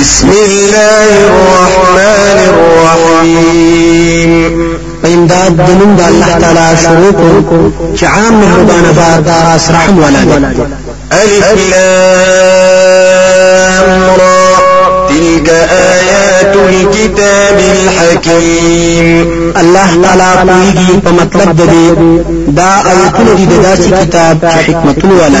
بسم الله الرحمن الرحيم. امداد د نوم د الله تعالی شروع کو چې عام مهربان بار دار رحم ولا ألف لام را. تلك آيات الكتاب الحكيم. الله تعالی پویږي په مطلب د دې دا آیتونه دي د داسې کتاب چې حکمتونه ولا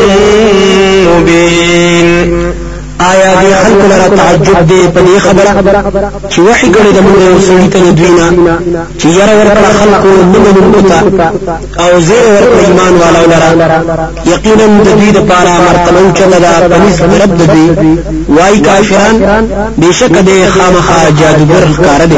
مبين آیا دی خلق لرا تعجب دی په دې خبره چې وحي کړی د موږ یو سړي ته دوینا چې یره ورکړه خلق موږ نوتا او زه ورکړه ایمان والا لرا یقینا د دې د پاره مرتبه چنه دا پنځ رب دی وای کافران بشک دې خامخا جادوګر کار دی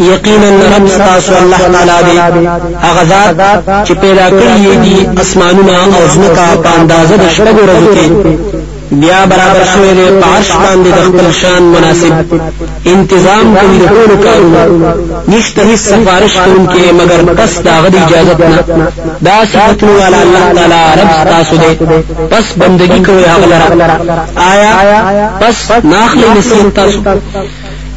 یقینا رب تاسو الله تعالی دی. هغه ذات چې پیدا کړی دی اسمانونه او ځمکه په اندازه د شپږو ورځو کې. بیا برابر شوی دی په عرش باندې د خپل شان مناسب. انتظام کوي د ټولو کارونو. نشته هیڅ سفارش کوونکی، مگر پس دا غد اجازه نه. دا صفاتونه والا الله تعالی رب تاسو دی. پس بندگی کوي هغه لره. آیا پس ناخلی نسیم تاسو.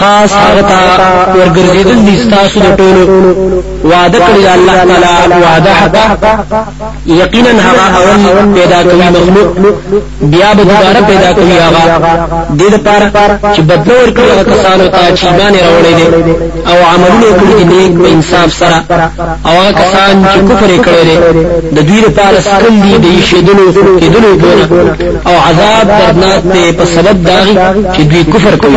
خاص هغه ته ورګرځیدل دي تاسو د ټولو وعده کړی الله تعالی وعده حق یقینا هغه اول پیدا کوي مخلوق بیا به دوباره پیدا کوي هغه. د دې لپاره چې بدلو ورکړي هغه کسانو ته چې ایمان راوړي دي او عملونه کوي دي نیک په انصاف سره. او هغه کسان چې کفر کړي دي د دوی لپاره سکل دي د شیدلو کېدلو دونه او عذاب دردناک دی په سبب داغي چې دوی کفر کوي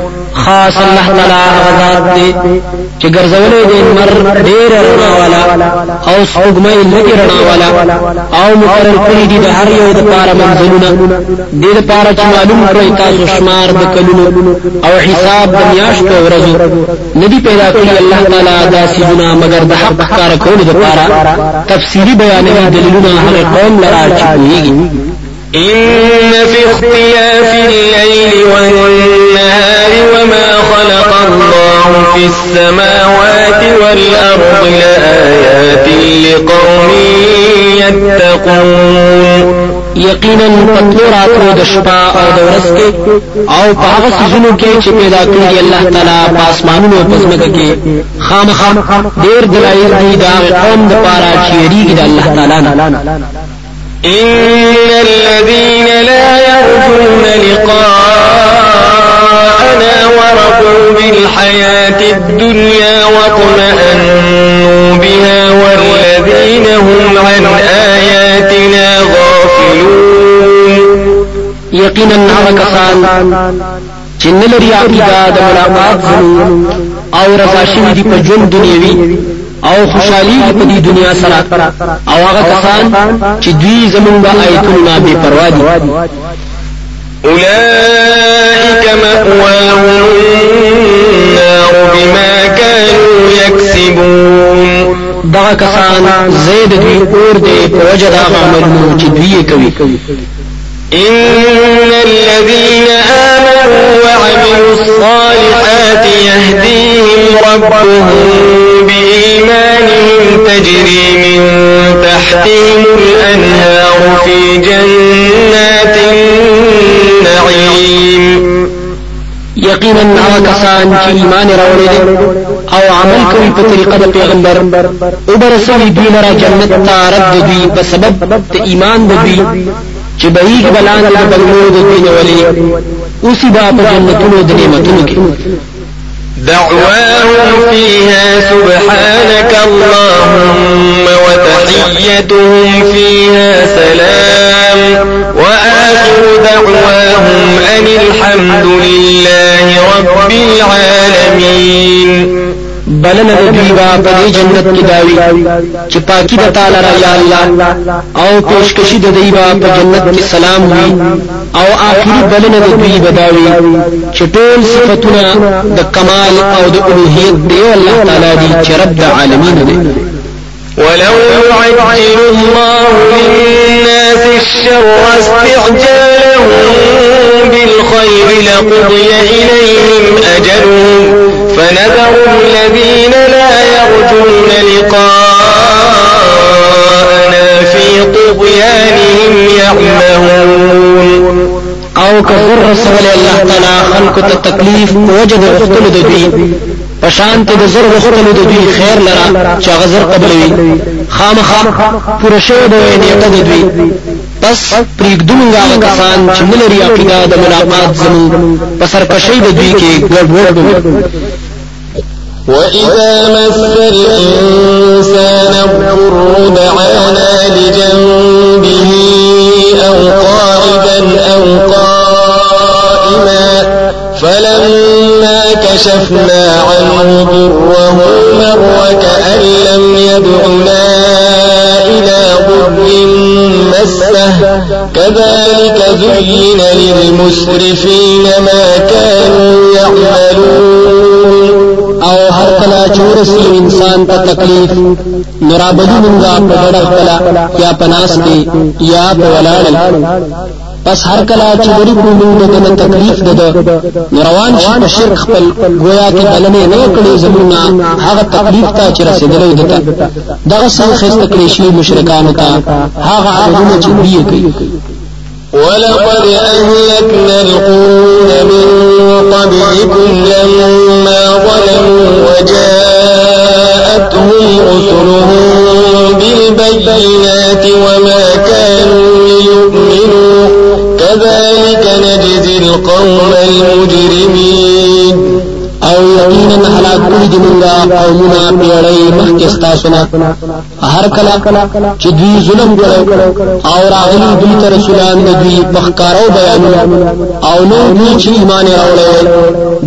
خاص الله تعالی غزاد دی چې ګرځولې دي مر ډېر رڼا والا او سپوږمۍ لږه رڼا والا او مقرر کړی دي د هر یو د پاره منځلونه دې لپاره چې معلوم کړی تاسو شمار د کلونو او حساب د میاشتو ورځو ندی پیدا کړی الله تعالی دا سيزونه مگر د حق کار کولو لپاره تفصیلی بیانوي دلیلونه هغه قوم لرا چې پوهیږي. إن في اختلاف الليل والنهار وما خلق الله في السماوات والأرض لآيات لقوم يتقون. یقینا پتلو راتلو د شپه أو د ورځ کې أو په هغه سيزونو کې چې پیدا کړی الله تعالی په اسمانونو أو پزمکه کې خامخا ډېر دلایل دي دا قوم د پاره چې یریږي د الله تعالی نه إن الذين لا يرجون لقاءنا ورضوا بالحياة الدنيا واطمأنوا بها والذين هم عن آياتنا غافلون. هغه کسان چې نه لري عقیده د أو رضا شوي دي په أو خوشحالي په دې دنیا سره أو هغه کسان چې دوی زمونږ آیتونه به پروا دي أولئك مأواهم النار بما كانوا يكسبون. دغه کسان زید دوی اور دی په وجه دا عملونه چې دوی کوي إن الذين آمنوا وعملوا الصالحات يهديهم ربهم بإيمانهم تجري من تحتهم الأنهار في جنات النعيم. یقینا هغه کسان چې ایمان أو عمل کوي په طریقه د پیغمبر. أو برسوي دوی لره جنت ته رد دوی په سبب د ایمان د دوی. چې بلان د بنګلو د ولي اوسې با په جنتونو د نعمتونو کې دعواهم فيها فيها سلام وآخر دعواهم أن الحمد لله رب العالمين. بلنه د دوی با په جنت کې داوي چې د تعالی را یا الله آو پیشکشي د دوی با په جنت سلام وي آو آخري بلنه د دوی بداوي چې ټول صفاتونه د کمال أو د الوهیت دی الله تعالی دی چې رب العالمین دی۔ ولو يعجل الله للناس الشر استعجالهم بالخير لقضي إليهم أجلهم فنذر الذين لا يرجون لقاءنا في طغيانهم يعمهون. أو کفر رسول الله تعالی خلق تکلیف وجد غختل د دوی پشان ته د زر غختل د دوی خیر لرا چې غزر قبلوي. خامخا پر شو د نیټه د دوی. پس پریږدومږه هغه کسان چې ملري عقیده د ملاقات زمون په سرکشي د دوی کې ګډ وډ وإذا مس الإنسان الضر دعانا لجنبه أو قائدا أو قائما فلما كشفنا عنه ضره مر كأن لم يدعنا إلى ضر مسه. كذلك زين للمسرفين ما كانوا يعملون. أو هر کله چورسی انسان ته تکلیف نرابدی منګه په ډډه خپل یا پناس دی یا پس هر کله چې وری کو موږ ته تکلیف ده روان شي په شرک خپل گویا کې بلنه نه کړي زمونه هغه تکلیف ته چې رسیدلې ده دغه څنګه خسته کړی شي مشرکانو ته. هغه عملونه چې دی کوي. ولقد أهلكنا القرون من قبلكم لما ظلموا وجاءتهم رسلهم بالبينات وما كانوا ليؤمنوا كذلك نجزي القوم المجرمين. او یقینا هلاک کړي دي موږ قومونه پیړۍ مخکې ستاسو نه هر کله چې دوی ظلم کړو او راغلي دوی ته رسولان د دوی بخکارو بیان او نو دوی چې ایمان راوړل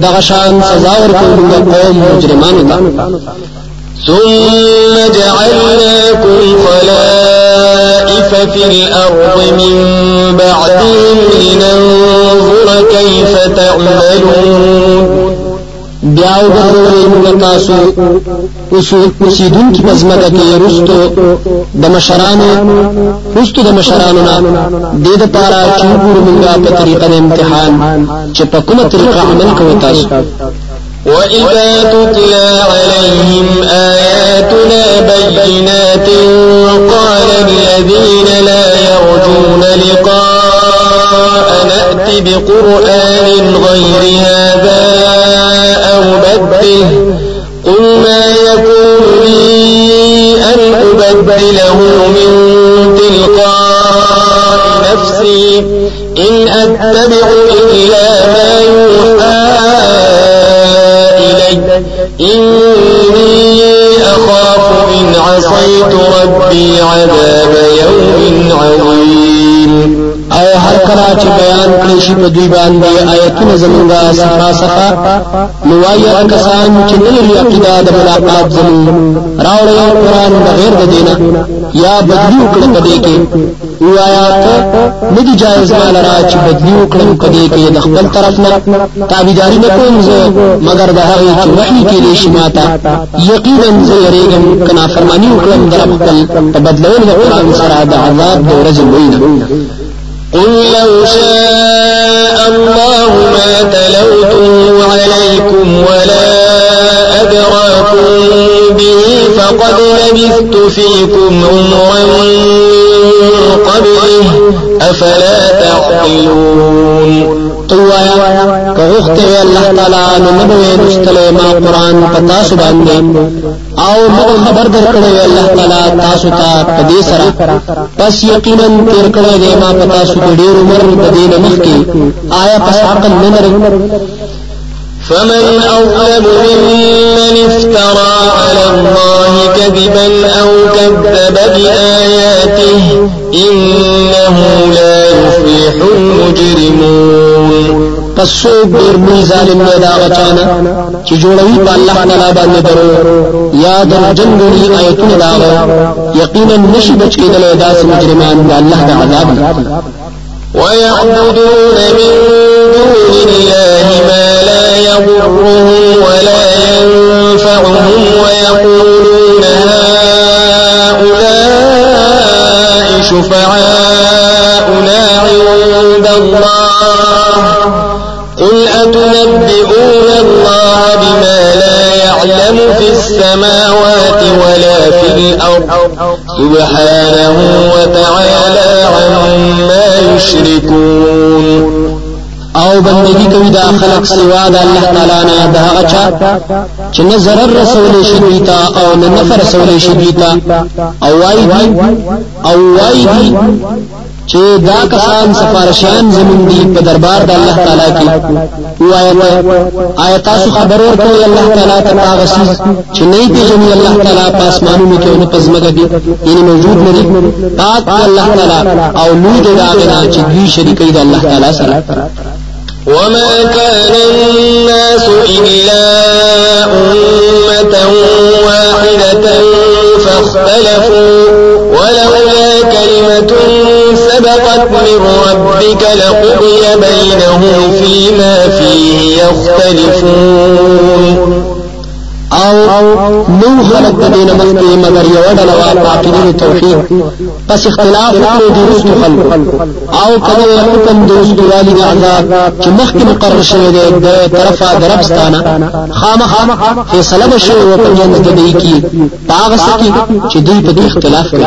دغه شان سزا ورکوي قوم مجرمانو. ته ثم جعلناكم خلائف في الأرض من بعدهم لننظر كيف تعملون. بیا وګورئ موږ تاسو اوسیدون کی پزماکه کې رستو د مشرانو رستو د مشرانو نه د دې لپاره چې موږ په طریقه امتحان چې په کومه طریقه عمل کوو تاسو وإذا تتلى عليهم آياتنا بينات قال الذين لا يرجون لقاء نأت بقرآن غير هذا أو بدله قل ما يكون لي أن أبدله من تلقاء نفسي إن أتبع إلا ما يوحى إني أخاف إن عصيت ربي عذاب يوم عظيم. او هر کله چې بیان کړی شي په دوی باندې آیتونه زمونږه صفا صفا نو وایي کسان چې نه لري عقیده د ملاقات زمون راوړی قرآن بغیر د دینه یا بدلی وکړه پدې کې. وایات ندی جایز مال را چې بدلی وکړم پدې کې د خپل طرف نه. تابعداري نه کوم زه مگر د هغه چې وحي کې لې شي ماته یقینا زه یریږم کنا فرمانی وکړم در خپل په بدلون د قرآن سره د عذاب د ورځې وینه قل لو شاء الله ما تلوته عليكم ولا أدراكم به فقد لبثت فيكم عمرا قبله. أفلا تعقلون؟ تو آیا کہ اختے وے اللہ تعالیٰ ما پتا خبر در اللہ تعالیٰ تاسو تا پدی سرا۔ پس یقینا تیر ما پتا سو عمر آیا پس عقل فمن أظلم ممن افترى على الله كذبا أو كذب بآياته إنه لا يفلح المجرمون۔ څوک ډیر مې ظالم نه دا غچانا چې جوړوي په الله تعالی باندې درو یا در جنګړي آیتونه دا یقینا نشي بچ کېدل داس مجرمان د الله د عذاب ويعبدون من دون الله ما لا يضرهم ولا ينفعهم ويقولون هؤلاء شفعاؤنا عند الله قل أتنبئون الله بما لا يعلم في السماوات ولا في الأرض سبحانه وتعالى عما يشركون أو بندگی کوي دا خلق سوا د الله تعالی نه دا غچا چې نه zarar رسول شي دیتا أو نه نفر رسول شي دیتا أو دی أو دی چې دا کسان سفارشان زمون دي په دربار د الله تعالی کې وایته آیات تاسو خبر ورکوي الله تعالی ته هغه سیس چې نه پیژني الله تعالی په اسمانونو کې او په ځمکه کې یعنی موجود نه دي پاک الله تعالی. او لوی دی هغه چې دوی شریکي د الله تعالی سره وما كان الناس إلا أمة واحدة فاختلفوا ولولا كلمة سبقت من ربك لقضي بينهم فيما فيه يختلفون. أو نو خلق د دین مخکې مگر یو ډله وا پاکینو توحید پس اختلاف وکړو د رسل خلق أو کله حکم د رسل والی د عذاب چې مخکې مقرر شوی دی د طرفه دربستانه خامخ فیصله بشو أو په جنت د دی کی پاغه سکی چې دوی په اختلاف کوي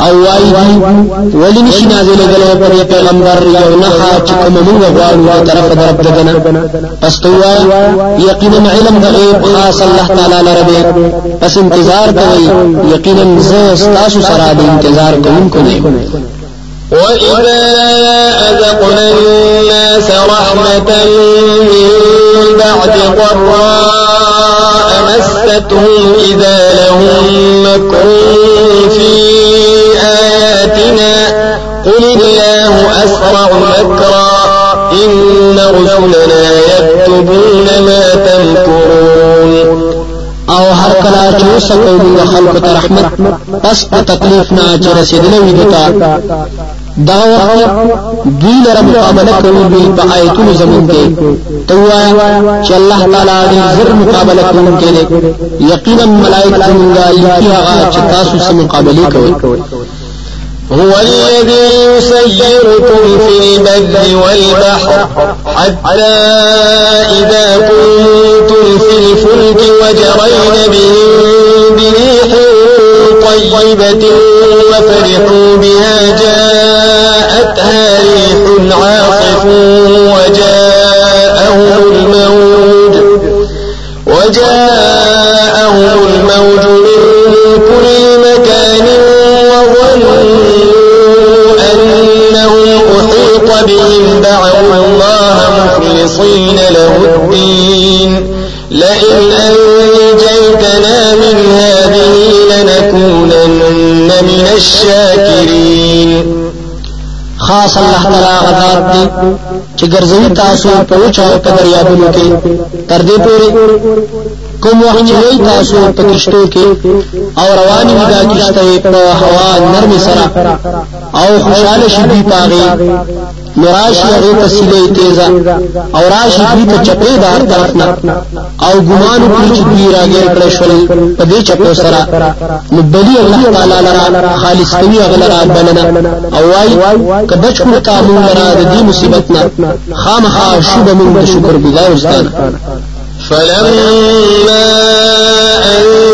أو وای دی ولی نشي نازل غلو پر پیغمبر یو نه چې کوم موږ غواړو طرف درب پس یقینا علم غیب خاص الله تعالی لره پس انتظار کوي یقینا زه سره د انتظار کوونکو نه وإذا أذقنا الناس رحمة من بعد ضراء مستهم إذا لهم مكر في آياتنا. قل الله أسرع مكرا. إن رسلنا يكتبون ما تمكرون. آو هر کله چې وسکو موږ خلق ته رحمت پس په تکلیف نه چې رسیدلې وي دا وخت دوی لره مقابله کوي په آیتونو زمون کې توایا چې الله تعالی دې زر مقابله کوي کې یقینا ملائکه څنګه لیکي هغه چې تاسو سره مقابله کوي هو الذي يسيركم في البر والبحر حتى إذا كنتم في الفلك وجرين بهم بريح طيبة وفرحوا بها جاءتها ريح عاصف وجاءهم الموج. وجاءهم الموج من كل مكان وظنوا أنه أحيط بهم. دعوا الله مخلصين له الدين. لئن أنجيتنا من هذه لنكونن من الشاكرين. خاص الله تعالی غذات دی چې ګرځوي تاسو په وچو په دریابونو کې تر دې پورې کوم وخت چې تاسو په کشتو کې او رواني وي دا کشته په هوا نرم سره او خوشاله شي پاغي نراشی هغه تسلی تیزا او راشي دی ته چپې دار طرفنا او ګمان کوي چې دی راګر کړی شول په دې چپو سره. نو بلی الله تعالی لرا خالص کوي هغه لرا بلنه. او وای که بچ کو تاسو لرا د دې مصیبت نه. خامخا شوب من شکر گزار استاد. فلما أنجاهم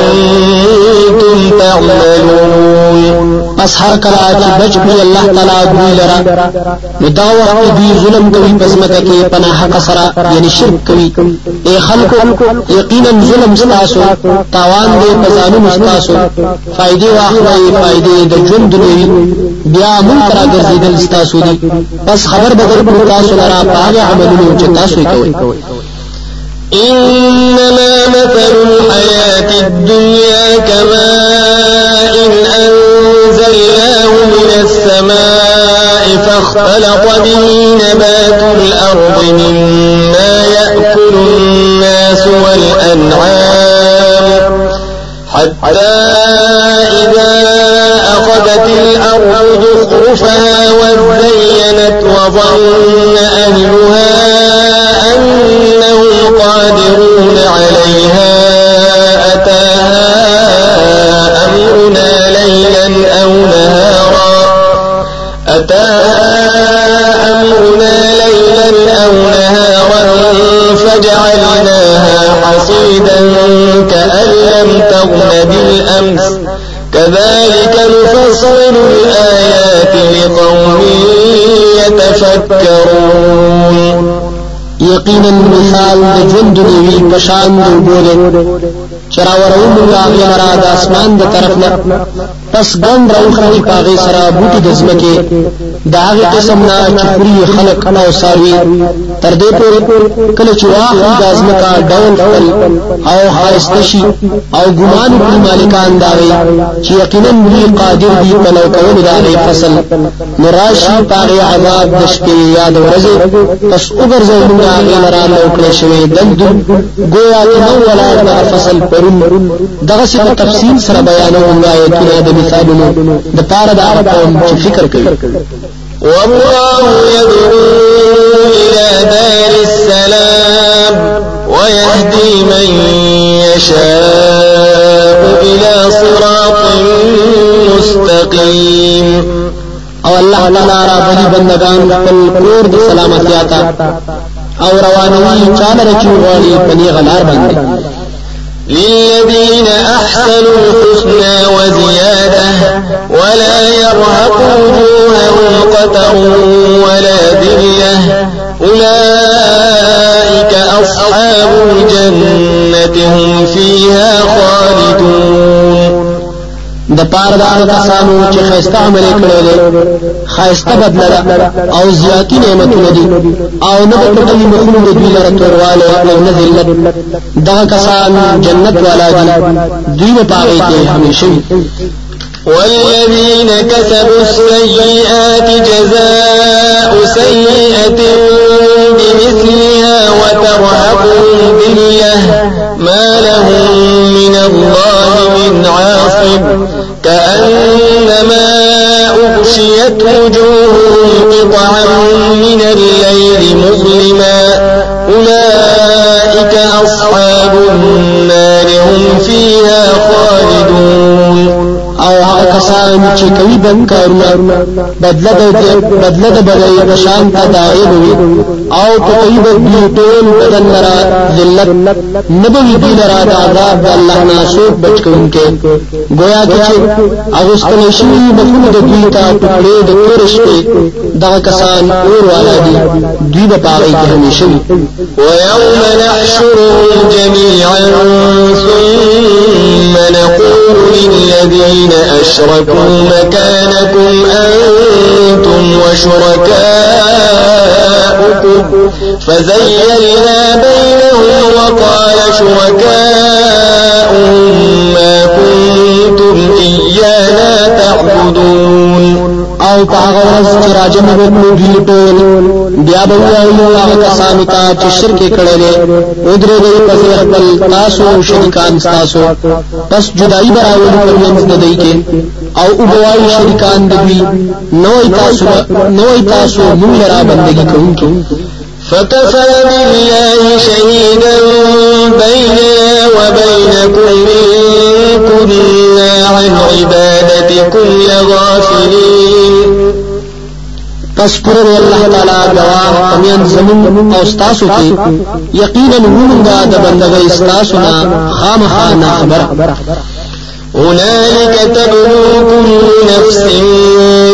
پس هر کله چې بچ کړی الله تعالی دوی لرا. نو دا وخت دوی ظلم کوي پس مکه کې پناه حق سره یعنی شرک کوي اے خلکو یقینا ظلم ستاسو تاوان دې پزانو مستاسو. فائدې واخلې فائدې د ژوند دنیوي بیا مون ترا ګرځیدل ستاسو دي پس خبر بدل تاسو لرا پاګه عملونه چې تاسو کوي إنما مثل الحياة الدنيا كماء إن أنزلناه من السماء فاختلط به نبات الأرض مما يأكل الناس والأنعام. حتى إذا أخذت الأرض زخرفها وزينت وظن أهلها قادرون عليها أتاها أتاها أمرنا ليلا أو نهارا فجعلناها حصيدا كأن لم تغن بالأمس. كذلك نفصل الآيات لقوم يتفكرون. یقینا مثال د ژوند دی وګوره چراورو موږ هغه را د اسمان د طرف نه پس ګند راوخی پاغه سره بوټي د زمکه دا هغه قسم نه چې خلق او ساروي تر دې پورې کله چې واخلي د زمکه ډول خپل او خاصتشي او ګمان په مالکان داوي چې یقینا دوی قادر دي په لو کول د هغه فصل. نراشي پاغه عذاب د شپې یاد ورځي پس وګرځي موږ هغه لرا لو کړی شوی دل ګویا چې نو ولا فصل پرون. دغه څه تفصیل سره بیانوم آیتونه د مثالونو د پاره د قوم چې فکر کوي. والله يدعو إلى دار السلام ويهدي من يشاء إلى صراط مستقيم. أو الله تعالی را بلی بندگان خپل کور د سلامتی آتا أو روانوي چاله رچو غالي پنی غلار باندې. للذين أحسنوا الحسنى وزيادة ولا يرهق وجوههم قتر ولا ذلة أولئك أصحاب الجنة هم فيها خالدون. د پاره د هغه کسانو چې خیسته عمل کړي دي خیسته بدل أو زیاتی نعمتونه دي. أو نه د ټولي مخلوق دوی لره تورواله أو نه ذلت. دغه کسان جنت والا دي دوی په پاره کې همیشه والذين كسبوا السيئات جزاء سيئة بمثلها وترهقهم ذلة ما لهم من الله من عاصم. كأنما أغشيت وجوههم قطعا من الليل مظلما. أولئك أصحاب النار. کسان چې کوي بد کارونه بدله د بدله د بدای په شان ته داغي او کوي بد ټول بدن لرا ذلت. نبوي دی لرا د عذاب د الله نه سوق بچ کوونکې گویا چې اغوستل شي مخونه د دوی ته ټوکړې د تور شپې دغه کسان اور والا دي. دوی به پاغي کې همیشه ويوم نحشرهم جميعا ثم نقول للذين أشركوا مكانكم أنتم وشركاؤكم؟ فزيلنا بينهم وقال شركاؤهم ما كنتم إيانا تعبدون. او پاغه ورځ چې راجم وکړو دوی ټول بیا به وایو هغه کسانو ته چې شرک کړي او درې دې پس خپل تاسو شریکان تاسو پس جدائی براول پر منځ د دې کې او وبوای شریکان د دوی نوې تاسو نوې تاسو موږ را بندگی کوونکو فكفى بالله شهيدا بيننا وبينكم إن كنا عن عبادتكم لغافلين پس پر الله تعالی گواه پمین زمون أو استاسو کې یقینا موږ د بندګۍ استاسو نه خامخا نه خبر. هنالك تبلو كل نفس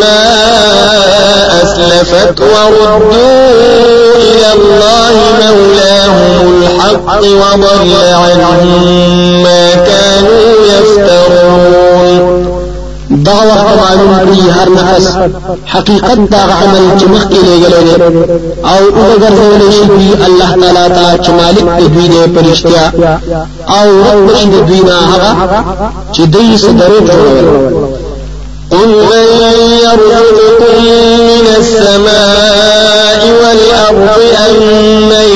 ما أسلفت وردوا إلى الله مولاهم الحق وضل عنهم ما كانوا يفترون. دا وخت معلوم کړي هر نفس حقیقت دا عمل چې مخکې لګلې آو وګرځول شي الله تعالی ته چې مالک دی دوی دی پرشتیا۔ آو رب شي دوی نه هغه چې دوی سره جوړول قل من يرزقكم من السماء والأرض أم من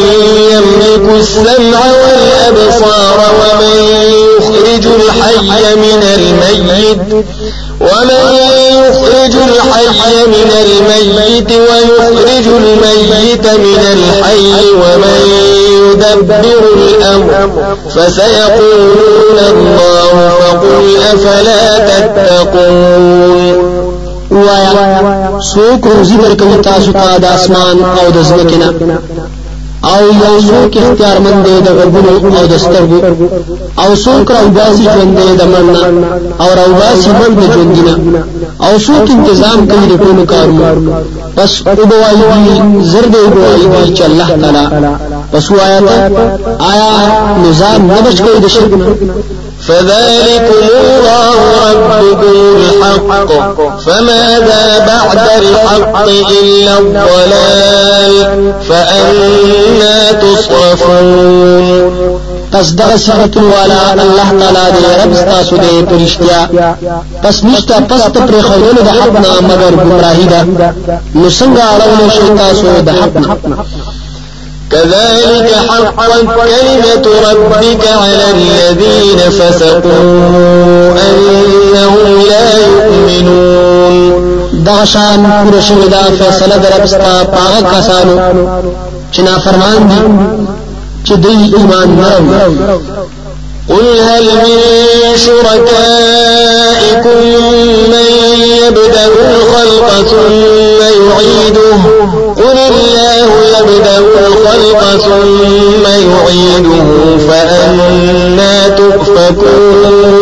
يملك السمع والأبصار ومن يخرج الحي من الميت ومن يخرج الحي من الميت ويخرج الميت من الحي ومن يدبر الأمر. فسيقولون الله فقل أفلا تتقون. وایا سوک روزی ورکوي تاسو ته آسمان أو د او یو څوک اختیار مند دی د غربونو او د سترګو. او څوک راوباسي ژوند دی د مرنا او راوباسي مړ د ژوندینا او څوک تنظیم کوي د ټولو کارونو. پس او بوایي زرد او بوایي چې الله تعالی پس آیات آیا نظام نه بچ کوي د شرک فذلكم الله ربكم الحق فماذا بعد الحق إلا الضلال فأنا تصرفون۔ پس دغه صفت والا الله تعالی دې رب تاسو دې پرشتیا۔ پس نشتا پس ته پر خولل د حق نه مگر گمراهی ده نو څنګه اړول شي تاسو د حق كذلك حقت كلمة ربك على الذين فسقوا أنهم لا يؤمنون. دغشان پورا شوی دا فیصله در ربستا پاغا کسانو چنا فرمان دی چې دوی ایمان نرم. قل هل من شركائكم من يبدأ الخلق ثم يعيده؟ قل الله يبدأ الخلق ثم يعيده فأنا تؤفكون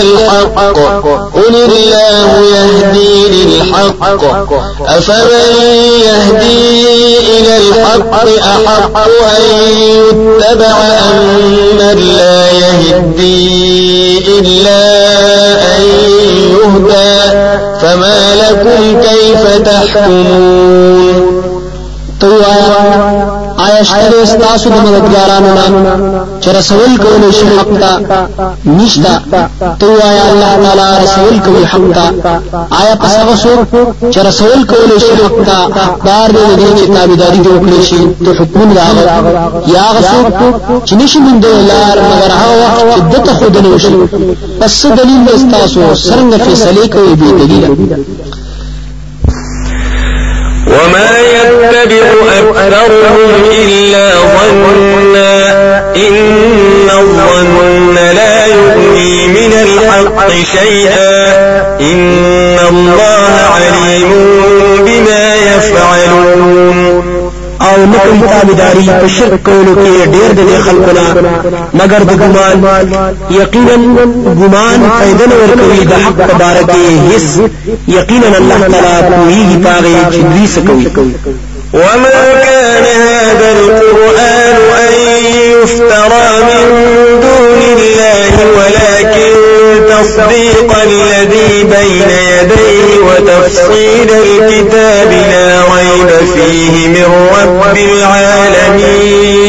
الحق قل الله يهدي للحق. أفمن يهدي إلى الحق أحق أن يتبع أم من لا يهدي إلا أن يهدى؟ فما لكم كيف تحكمون؟ تو آیا آیا شته استاسو د مددګارانو نه چې رسول کول شي حق تا نشتا، تو آیا الله تعالی رسول کوي حق تا آیا پس هغه څوک چې رسول کول شي حق تا حقدار دی چې تابعداري وکړي شي ته حکم دا یا هغه څوک چې نشي من لار مگر هغه وخت چې دته خود نه وشي پس دلیل استاسو څنګه فیصله کوي به دلیل وما يتبع أكثرهم إلا ظنا إن الظن لا يغني من الحق شيئا إن الله عليم بما يفعلون. أو نکوي تابعداري په شرک کولو کې ډېر د خلکو مگر د ګمان یقینا ګمان فائدہ نه ورکوي د حق کې هیڅ یقینا الله تعالی کوي پاغي چې دوی سکوي وما كان هذا القرآن أن يفترى من دون الله ولكن تصديق الذي بين يديه وتفصيل الكتاب لا ريب فيه من رب العالمين.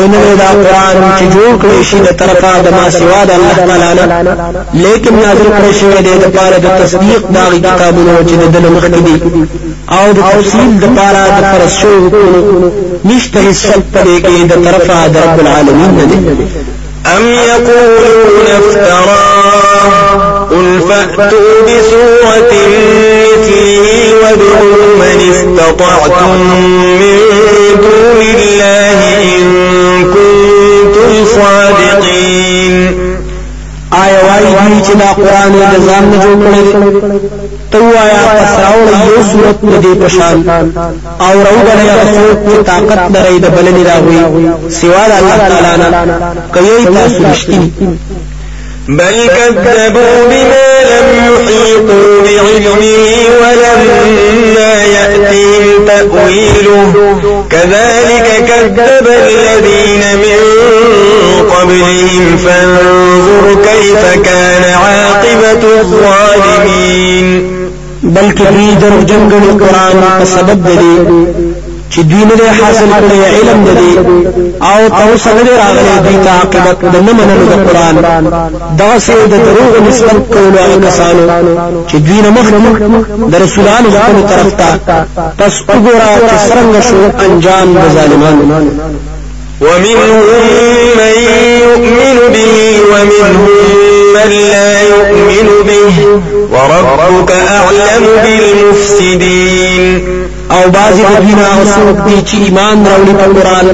أو نه دا قرآن چې جوړ کړی شي د طرفه د ما سوا د الله تعالی نه لیکن نازل کړی شوی دی د پاره د تصدیق دا کتابونو چې د دل مخکې دي أو د توصیل د پاره د فرشو نشته هیڅ کې د طرفه د رب العالمین نه دي أم يقولون افتراه قل فأتوا بسورة مثله وادعوا من استطعتم من دون الله چې دا قران د ځان نه جوړ کړی تو آیا پس راوړ یو صورت دې پشان۔ او راوړل یا څوک چې طاقت لري د بلنی راوي سوا د الله تعالی نه کوي تاسو رښتینی بل كذبوا بما لم يحيطوا بعلمه ولما يأتهم تأويله. كذلك كذب الذين من قبلهم. فانظر كيف كان عاقبة الظالمين. بل دوی در جنگل قرآن په سبب چې دوی نه حاصل کړی علم دی آو تاسو نه راغلي دوی ته عاقبت د نه منلو د قرآن. دا سه د دروغ نسبت کولو هغه کسانو. چې دوی نه مخ د رسولانو خپل طرف ته پس وګوره چې څنګه شو انجام د ظالمانو ومنهم من يؤمن به ومنهم من لا يؤمن به. وربك أعلم بالمفسدين. أو بعضی د دینه هغه څوک دي چې ایمان راوړي په قرآن.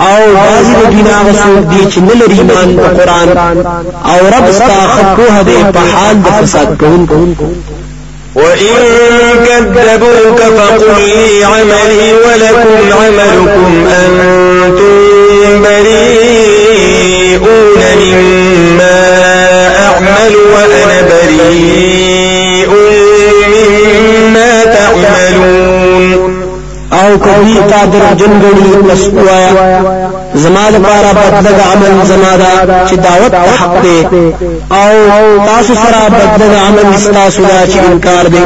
أو بعضی د دینه هغه څوک دي چې نه لري ایمان په قرآن. أو رب ستا خپوه دې په حال د فساد کوونکو وإن كذبوك فقل لي عملي ولكم عملكم أنتم بريئون مما أعمل کوي تا در جنګړي پس وایا زما د پاره بدل د عمل زما دا چې دعوت حق دی او تاسو سره بدل د عمل تاسو دا چې انکار دی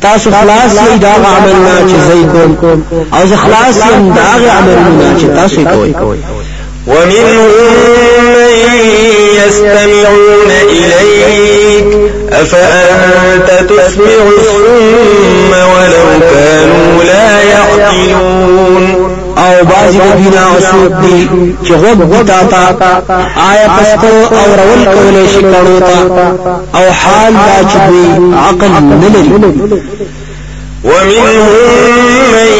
تاسو خلاص یې دا عمل نه چې زئی کوم او زه خلاص یم دا عمل نه چې تاسو کوئ ومنهم من يستمعون إليك أفأنت تسمع الصم ولو كانوا لا يعقلون؟ أو بازی د دینا اوسوک دی چې غوږ تا تا آیا أو رول کولې شي کړو تا أو حال دا چې عقل نه لري ومنهم من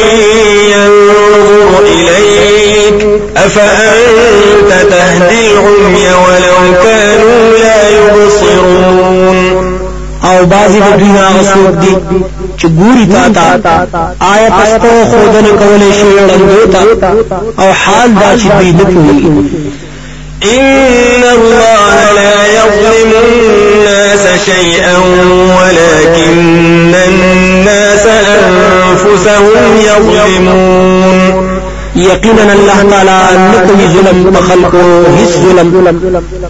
ينظر إليك أفأنت تهدي العمي ولو كانوا لا يبصرون؟ أو بازی د دوی هغه څوک دي چې ګوري تا تا؟ آیا پستو خودنه وړاندې تا أو حال دا چې دوی نه إن الله لا يظلم الناس شيئا ولكن الناس أنفسهم يظلمون. یقینا الله تعالی نکوي ظلم بخلق خلقو ظلم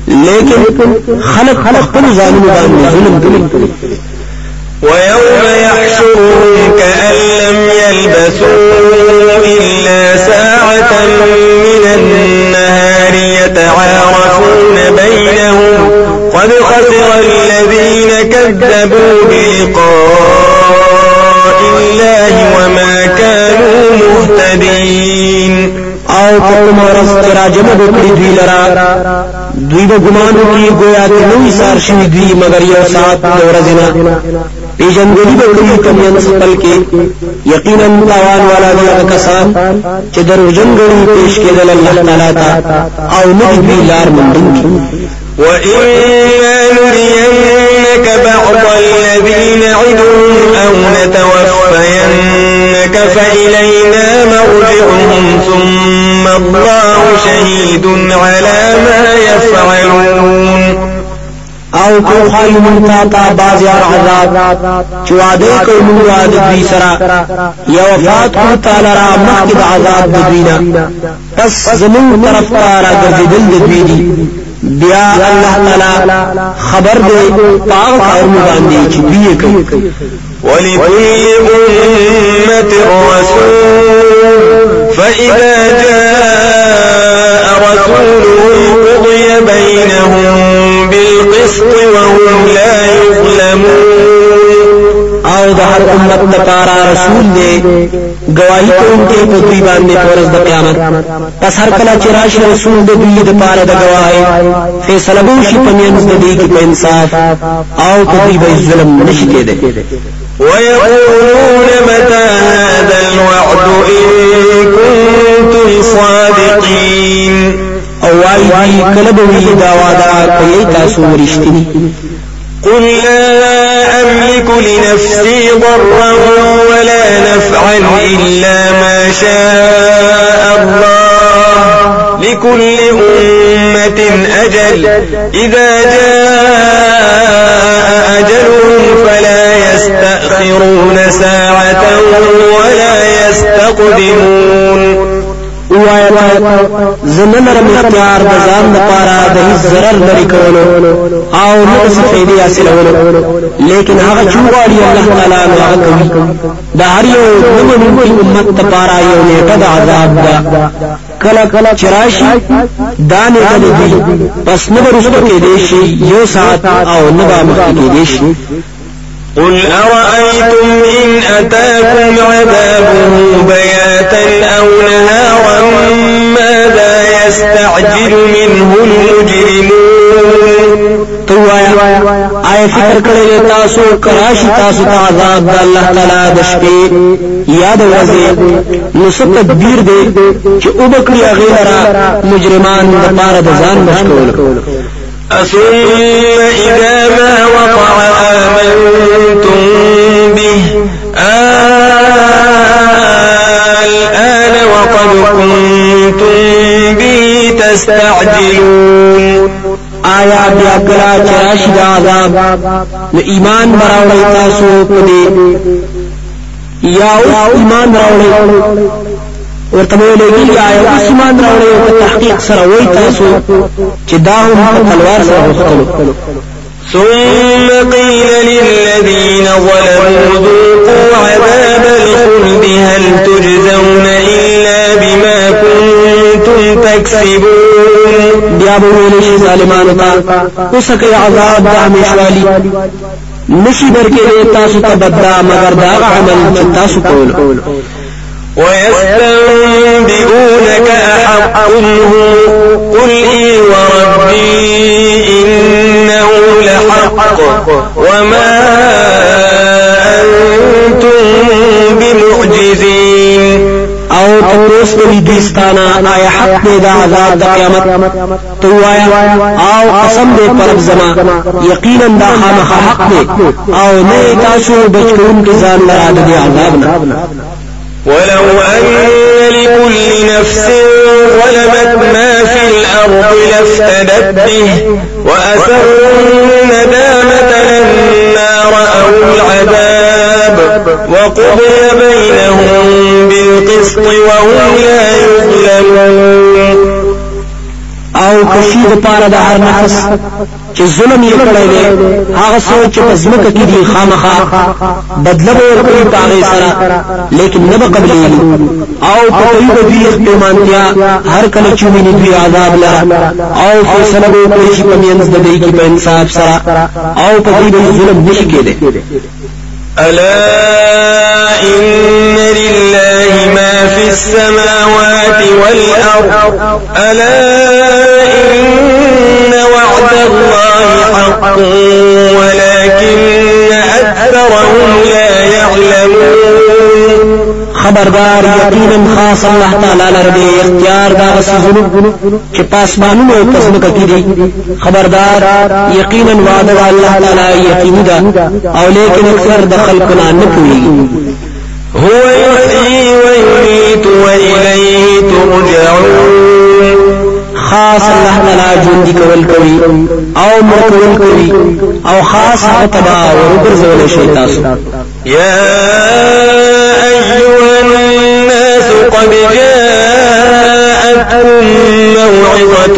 لیکن خلق خپل ظالم باندې ظلم. کوي ويوم يحشرهم كأن لم يلبثوا إلا ساعة من النهار يتعارفون بينهم. قد خسر الذين كذبوا بلقاء أو کوم ورځ ترا جمع وکړي دوی لرا. دوی به ګمان وکړي گویا ته نوې سار شوي دوی مگر یو ساعت د ورځې نه پیژندګلي به وکړي کمیان خپل یقینا تاوان والا دي کسان چې دروژن غړي پیش کېدل الله تعالی ته أو نه دوی لار مونږ وإما نرينك بعض الذين نعدهم أو نتوفينك فإلينا مرجعهم ثم الله شهيد على ما يفعلون أو کو خای من تا تا باز یار عذاب چواده کو من وعد دوی سرا یا وفات کو تعالی را مخد عذاب دوینا پس زمون طرف تا را ګرځیدل دوی دی بیا الله تعالی خبر دی پاک کارونه باندې چې دوی کوي ولكل أمة رسول فإذا جاء رسولهم قضي بينهم بالقسط وهم لا يظلمون. أو د هر أمت لپاره رسول دی گواہی کوونکی په دوی باندې پرز د قیامت. پس هر کله چې راشي رسول د دوی لپاره د گواهی فیصله به شي په منځ د دې کې په انصاف آو په دوی به ظلم نشي کېدی ويقولون متى هذا الوعد إن كنتم صادقين. أو وايي کله به وی دا وعده کوي تاسو ورشتنی قل لا أملك لنفسي ضرا ولا نفعا إلا ما شاء الله. لكل أمة أجل. إذا جاء أجلهم فلا يستأخرون ساعة ولا يستقدمون. وایا زمن رم اختیار د ځان لپاره د هیڅ ضرر لري کولو أو نه څه فائدې حاصلولو. لیکن هغه چوغاړي الله تعالی نو هغه کوي. د هر یو دمنونکي امت لپاره یو نیټه د عذاب ده. کله کله چرایشي دانه کله دی. پس نه ورسته کې دی شي یو ساعت أو نه به مخ کې دی شي. قل أرأيتم إن أتاكم عذابه بياتا أو نهارا يستعجل منه المجرمون. توایا آیا فکر کړی تاسو کراشي تاسو ته عذاب د الله تعالی د شپې یاد ورځي نو څه تدبیر دی چې أو بکړي هغه را مجرمان د پاره د ځان مشکول. أثم إذا ما وقع آمنتم به الآن وقد كنتم تستعجلون آیا بیا کلا چراشی دا عذاب نو ایمان براوڑی تاسو پدی. یا اوس ایمان راوړی ورته ویلېږي آیا اوس ایمان راوړی أو تحقیق سره وای تاسو. چې دا هم په تلوار سره غوښتلو ثم قيل للذين ظلموا ذوقوا عذاب الخلد هل تجزون اوسکه عذاب نشي تاسو مگر دا عمل ويستنبئونك أحق هو قل إي وربي إنه لحق وما أنتم بمعجزين. تپوس کوي دوستانا آیا حق دی دا عذاب د قیامت۔ تو وایا آو قسم دې پر زما یقینا دا خامخ حق دی آو نه تاسو بچون کې ځان لرا د عذاب نه ولو أن لكل نفس ظلمت ما في الأرض لافتدت به وأسروا الندامة لما رأوا العذاب وقضي بينهم بالقسط وهم لا يظلمون. او کشي د پاره د هر نفس چې ظلم یې کړی دی هغه سوچ چې پزمکه کې دی خامخا. بدله به ورکړي پاغه سره لیکن نه به قبلېږي. او په کوي به دوی اختیمانتیا هر کله چې ویني دوی عذاب لره. او فیصله به وکړي چې په منځ د دوی کې په انصاف سره. او په دوی به ظلم نشي کېدی ألا إن لله ما في السماوات والأرض؟ ألا إن وعد الله حق ولكن أكثرهم لا يعلمون. خبردار یقینا خاص الله تعالی لره دی اختیار دا غسزونو چې پاسمانونو أو پسمکه کې دي خبردار یقینا وعده الله تعالی یقیني دا. أو لیکن اکثر د خلقنا نه هو يحيي ويميت وإليه ترجعون. خاص الله تعالی ژوند کول کوي أو مړ کوي أو خاص هغه تبا ورګرځول شي يا أيها الناس قد جاءتكم موعظة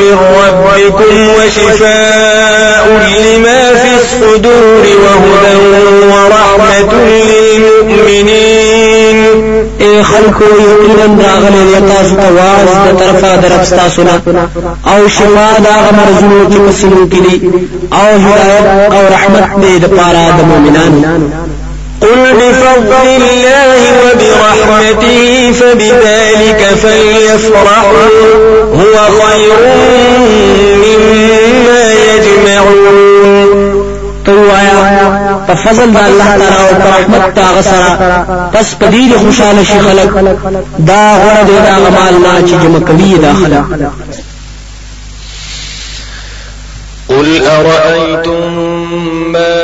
من ربكم وشفاء لما في الصدور وهدى اے خلکو یقینا راغلی دی تاسو ته واز د طرفه درف تاسو نه أو شفا دا مرزونو چې مسلو کې دي أو هدایت أو رحمت دې د پاره د مؤمنانو قل بفضل الله وبرحمته فبذلك فليفرحوا هو خير مما يجمعون. توایا په فضل د الله تعالی أو رحمت تا غسرا. پس په دې خوشاله شي خلک دا غره دې دا غمال نه چې جمع کوي دا خلک قل أرأيتم ما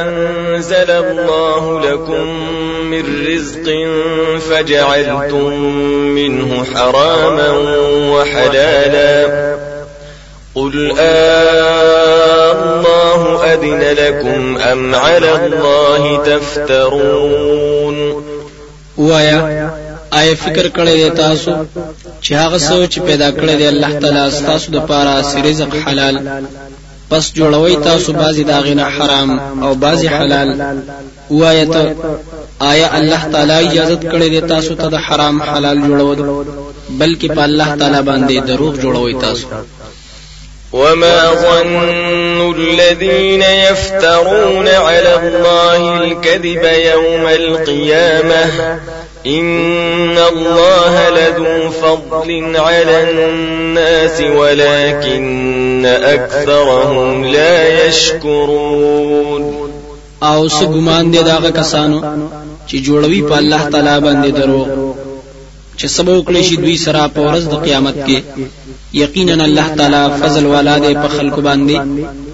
أنزل الله لكم من رزق فجعلتم منه حراما وحلالا قل آه الله أذن لكم أم على الله تفترون وایا آیا فکر کړی دی تاسو چې هغه چې پیدا کړی دی الله تعالی تاسو د پاره سي رزق حلال؟ پس جوړوي تاسو بعضی داغینه حرام او بعضی حلال. وایا ته آیا الله تعالی اجازه کړی دی تاسو ته د حرام حلال جوړول؟ بلکې په الله تعالی باندې دروغ جوړوي تاسو وما ظن الذين يفترون على الله الكذب يوم القيامة إن الله لذو فضل على الناس ولكن أكثرهم لا يشكرون أو څه ګمان دي داغه کسانو چې جوړوي په الله تعالی باندې درو چې سبا وکړي دوی سره په ورځ قیامت کې. یقینا الله تعالی فضل والا دی په خلکو باندې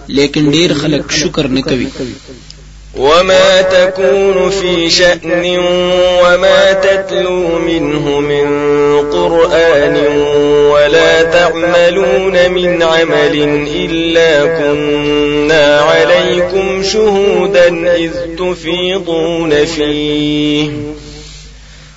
لیکن ډیر خلک شکر نه کوي وما تكون في شأن وما تتلو منه من قرآن ولا تعملون من عمل إلا كنا عليكم شهودا إذ تفيضون فيه.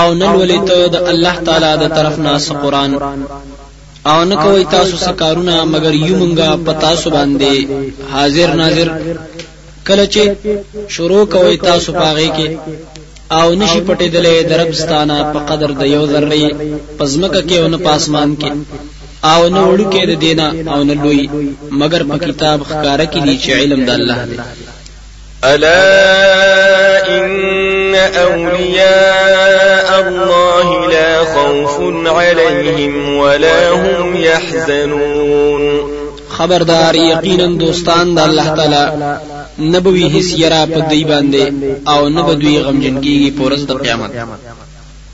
او نن ولې ته د الله تعالی د طرف نه قرآن؟ او نه کوي تاسو سکارونه مگر یو مونږه پتا سو باندې حاضر ناظر. کله چې شروع کوي تاسو پاغه کې. او نشي پټې دلې دربستانه په قدر د یو ذره پزمکه کې او نه پاسمان کې. او نه وړو کې د دینا او نه لوی مگر په کتاب ښکارا کې دي چې علم د الله دی. ألا إن أولياء الله لا خوف عليهم ولا هم يحزنون. خبردار یقینا دوستان د الله تعالی نبوي هیڅ یرا په دی باندې او نه بدوی غمجن کیږي پورز د قیامت.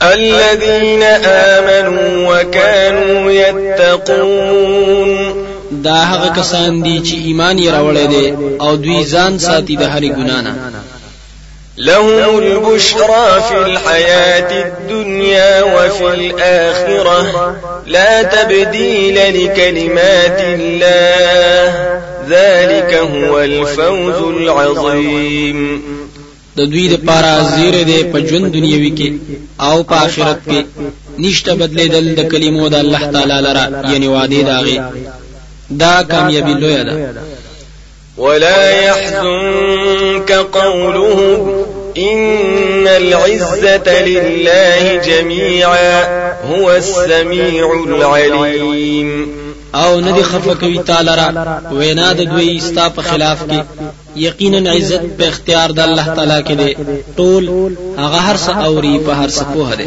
الذين آمنوا وكانوا يتقون. دا هغه کسان دي چې ایمان یې راوړی دی او دوی ځان ساتي د هرې ګنا نه لهم البشرى في الحياة الدنيا وفي الآخرة. لا تبديل لكلمات الله. ذلك هو الفوز العظيم. د دوی د پاره زیره دی په ژوند دنیوي کې أو په آخرت کې نشته بدلیدل د کلمو د الله تعالی لره یعنی وعده داغي دا کامیابی لوی ده ولا يحزنك قولهم إن العزة لله جميعا هو السميع العليم او ندی خفه کوي تعالی را وینا د دوی ستا په خلاف کې. یقینا عزت په اختیار د الله تعالی کې دی. ټول هغه هر څه اوري په هر څه پوهه دی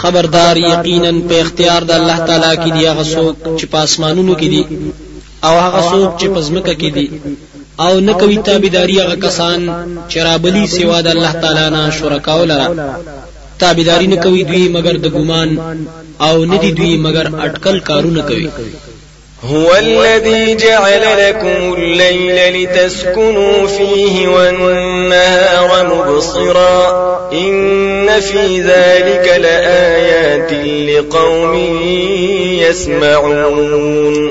خبردار یقینا په اختیار د الله تعالی کې دی هغه څوک چې په اسمانونو کې دي او هغه څوک چې په ځمکه کې دي. او نه کوي تابعداري هغه کسان چې رابلی سوا د الله تعالی نه شرکاو لره تابعداري نه کوي دوی مگر د ګمان او نه دي دوی مگر اٹکل کارونه کوي هو الذي جعل لكم الليل لتسكنوا فيه والنهار مبصرا. إن في ذلك لآيات لقوم يسمعون.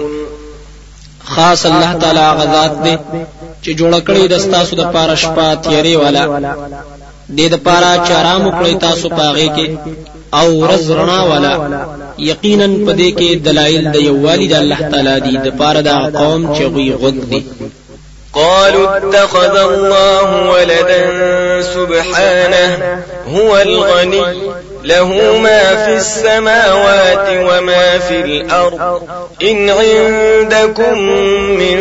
خاص الله تعالی غذات دې چې جوړ کړی د تاسو د پاره شپه تیری والا. دې د پاره چارام کړی تاسو پاغه کې أو ورځ رڼا والا یقینا پدې کې دلایل د یووالي د الله تعالی دی د پاره د قوم چې غوي غوږ دي قالوا اتخذ الله ولدا سبحانه هو الغني. له ما في السماوات وما في الأرض. إن عندكم من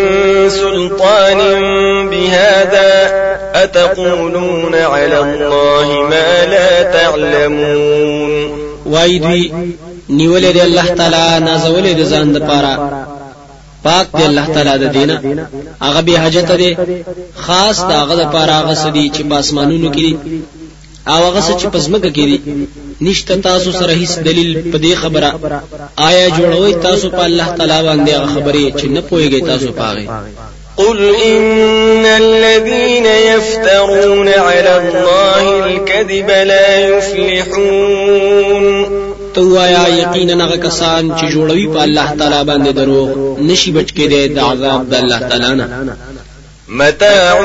سلطان بهذا أتقولون على الله ما لا تعلمون. وای دوی نیولې دی الله تعالی نازولې د ځان د پاره. پاک دی الله تعالی د دینه. هغه به حاجت دی خاص دا هغه د پاره هغه سدي چې پاسمانونو کې او هغه څه چې پزمکه کې دي نشته تاسو سره هیڅ دلیل په دې خبره. آیا جوړوي تاسو په الله تعالی باندې هغه خبرې چې نه پويږي تاسو پاغي قل إن الذين يفترون على الله الكذب لا يفلحون. تو آیا یقینا هغه کسان چې جوړوي په الله تعالی باندې دروغ نشي بچ کېدای د عذاب د الله تعالی نه. متاع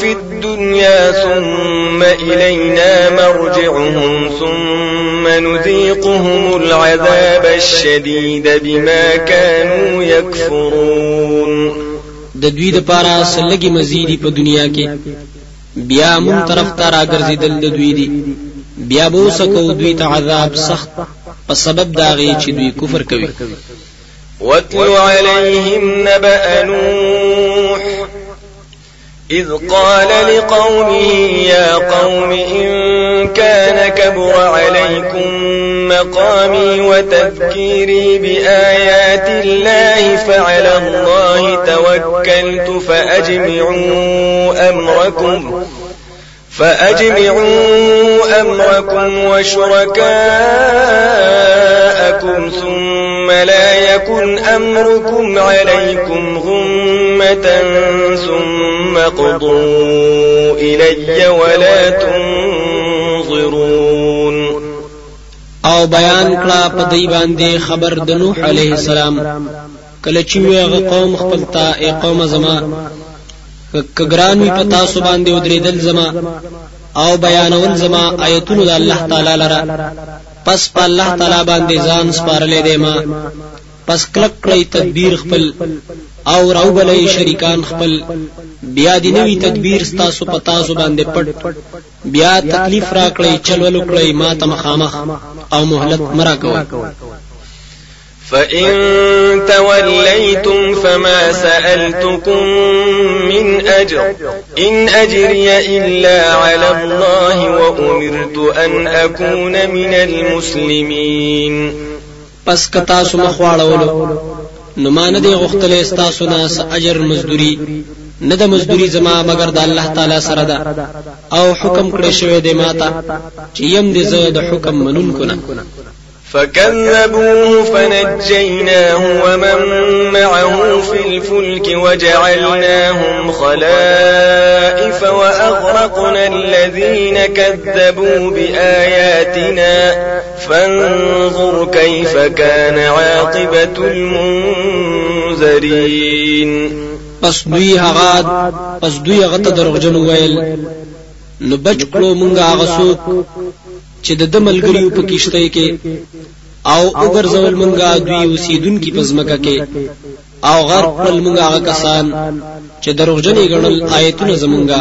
في الدنيا ثم إلينا مرجعهم ثم نذيقهم العذاب الشديد بما كانوا يكفرون. د دوی د پاره سلګي مزيدي په دنیا کې. بیا مون طرف ته راګرځیدل د دوی دي. بیا به وسکو دوی ته عذاب سخت. په سبب داغي چې دوی کفر کوي. واتل عليهم نبأ نوح إذ قال لقومه يا قوم إن كان كبر عليكم مقامي وتذكيري بآيات الله فعلى الله توكلت فأجمعوا أمركم فأجمعوا أمركم وشركاءكم ثم لا يكن أمركم عليكم غمة ثم قضوا إلي ولا تنظرون. او بیان کړه په دی باندې خبر د نوح علیه السلام. کله چې ویغه قوم خپل ته قوم زما کګران وي پتا سو باندې ودریدل زما. او بیانول زما آیتونو د الله تعالی لره. پس په الله تعالی باندې ځان سپارلې دی ما. پس کلک کړی تدبیر خپل او راوبلې شریکان خپل. بیا دی نوی تدبیر ستاسو پتا سو باندې پټ. بیا تکلیف را کړی چلول کړی ما ته مخامخ او مهلت مرا کوي فإن توليتم فما سألتكم من أجر إن أجري إلا على الله وأمرت أن أكون من المسلمين. پس کتا سو مخواړولو نو ما نه دی غختلې استاسو نه اجر مزدوري. نه د مزدوري زما مگر د الله تعالی سره ده. او حکم کړی شوی دی ماته چې يم دې زه د حکم منون کنه فكذبوه فنجيناه ومن معه في الفلك وجعلناهم خلائف وأغرقنا الذين كذبوا بآياتنا. فانظر كيف كان عاقبة المنذرين. پس دوی هغه پس دوی هغه ته دروغجن ویل نو بچ کړو مونږه هغه څوک. چې د دملګریو په کیشته کې او وګرځول مونږه دوی اوسیدونکو په ځمکه کې او غر کړل مونږه هغه کسان چې دروغجنې ګڼل آیتونه زمونږه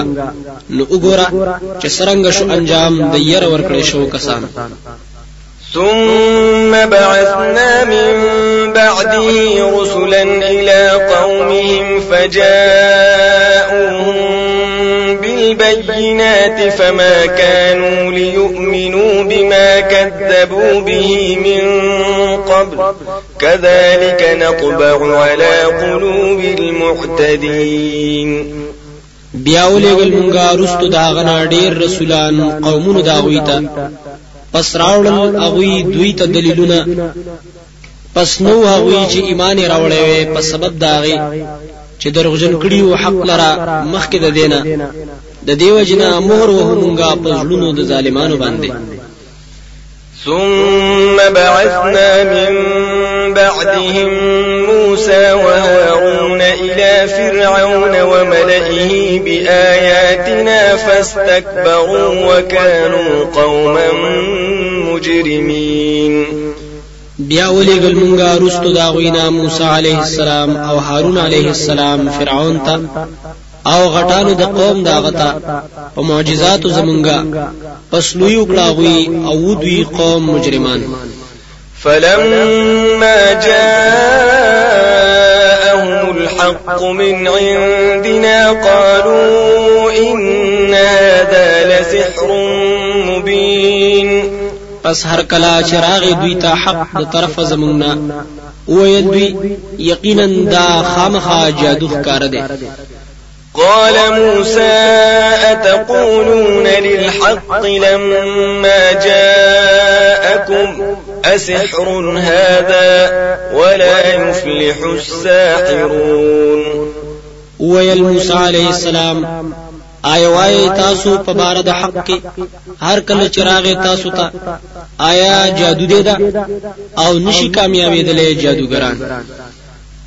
نو وګوره چې سرنګ شو انجام د ير ورکړې شو کسان. ثم بعثنا من بعده رسلا إلى قومهم فجاءوهم بالبينات فما كانوا ليؤمنوا بما كذبوا به من قبل. كذلك نطبع على قلوب المعتدين بیا ولېګل مونږه رستو دا غنا ډېر رسولان قومونو دا غویتا. پس راوړل اغوی دوی ته دلیلونه پس نو هغوی چې ایمان راوړې وي په سبب داغي چې دروغجن کړي أو حق لرا مخکې د دینه د دیو جنا مهر وهمونګه په زړونو د ظالمانو باندې. ثم بعثنا من بعدهم موسى وهارون إلى فرعون وملئه بآياتنا فاستكبروا وكانوا قوما مجرمين. بیا ولېګل مونږه رستو دا غوینا موسی عليه السلام او هارون عليه السلام فرعون ته آو غټانو د قوم دا غتا په معجزاتو زمونږه. پس لوی وکړاوي أو دوی قوم مجرمان. فلما جاءهم الحق من عندنا قالوا إن هذا لسحر مبين. پس هر کلا چراغ دوی ته حق د طرف زمونږه وې دوی یقینا دا خامخا جادو ښکار دی. قال موسى أتقولون للحق لما جاءكم؟ أسحر هذا ولا يفلح الساحرون. ويل موسى عليه السلام آیا وای تاسو په بار د حق کې؟ هر کله چراغ تاسو ته آیا جادو دی دا أو نشي کامیابېدلې جادوګران.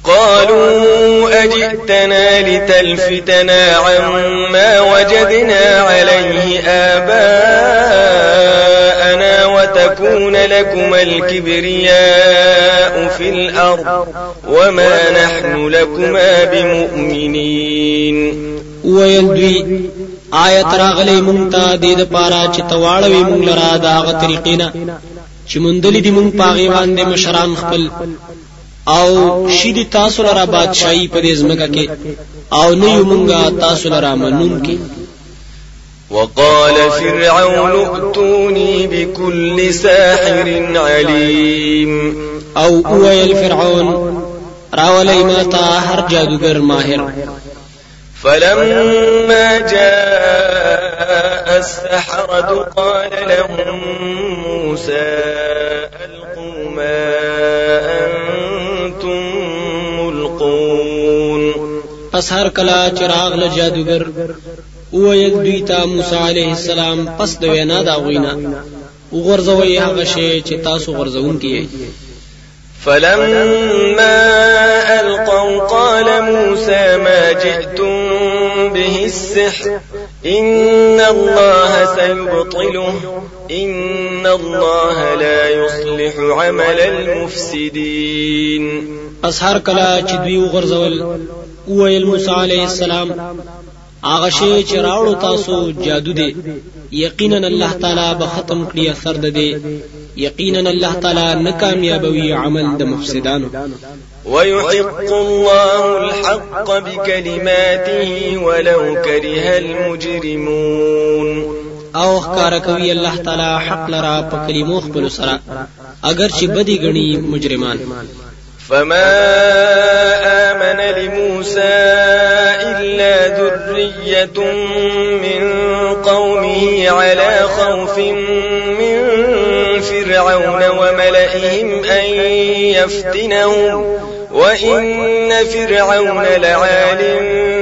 قالوا أجئتنا لتلفتنا عما وجدنا عليه آباءنا وتكون لكما الكبرياء في الأرض وما نحن لكما بمؤمنين. ویل دوی آیت راغلی مونږ ته د دې لپاره چې تواړوي مونږ لرا دا غ طریقینا دي مشران خپل أو شیدی تاسو لرا بادشاہي په دې ځمکه کې أو نه یو مونږه تاسو لرا منون کې وقال فرعون ائتوني بكل ساحر عليم. أو اویل فرعون راولای ما تا هر جادوګر ماهر. فلما جاء السحرة قال لهم موسى ألقوا ما پس هر کلا چراغ له جادوګر وویل دوی ته موسی علیه السلام پس د وینا دا غوینا وغورځوي هغه شی چې تاسو غورځون کیږي فلما ألقوا قال موسى ما جئتم به السحر إن الله سيبطله إن الله لا يصلح عمل المفسدين۔ پس هر کله چې وویل موسی علیه السلام هغه شی چې راوړو تاسو جادو دی. یقینا الله تعالی به ختم کړی اثر ده یقینا الله تعالی ناکامیابوي عمل د مفسدانو. ويحق الله الحق بكلماته ولو كره المجرمون. او ښکارا کوي الله تعالی حق لرا په کلمو خپل سره. اگر چې بدی غني مجرمان فما آمن لموسى إلا ذرية من قومه على خوف من فرعون وملئهم أن يفتنهم وإن فرعون لعال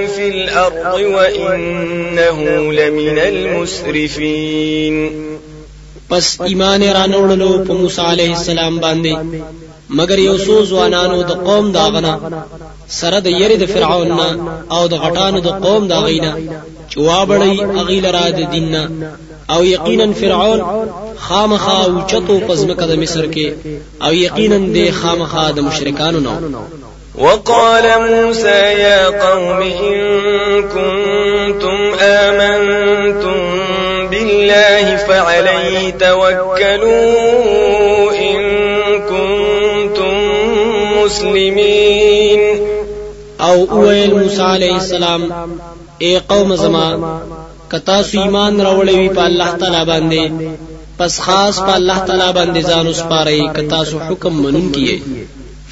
في الأرض وإنه لمن المسرفين پس ایمان رانوړلو په موسی عليه السلام باندې مگر یو څو ځوانانو د قوم داغنا سره د یری د فرعون أو د غټانو د قوم داغینا چې وابړی اغیل را د دیننا أو یقینا فرعون خامخا أو چتو پزمکه د مصر کې. أو یقینا د خامخا د مشرکانو نو وقال موسى يا قوم إن كنتم آمنتم بالله فعليه توكلوا مسلمين أو اویل موسی علیہ السلام اے قوم زما کتا سو ایمان راوړی وی په الله تعالی باندې پس خاص په الله تعالی باندې ځان وسپارئ کتا سو حکم منون کیه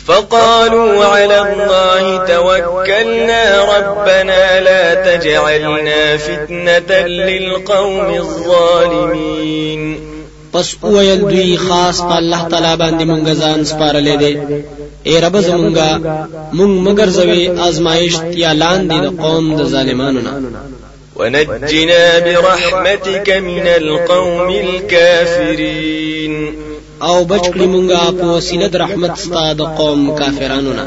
فقالوا على الله توكلنا ربنا لا تجعلنا فتنة للقوم الظالمين. پس اویل دوی خاص په الله تعالی باندې مونږ ځان سپارلې دي اے رب زمونږه مونږ مگر زوی آزمائش یا لاندې د قوم د ظالمانو نه ونجنا برحمتك من القوم الكافرين او بچ کړی مونږه په وسیله د رحمت ستاد قوم کافرانو نه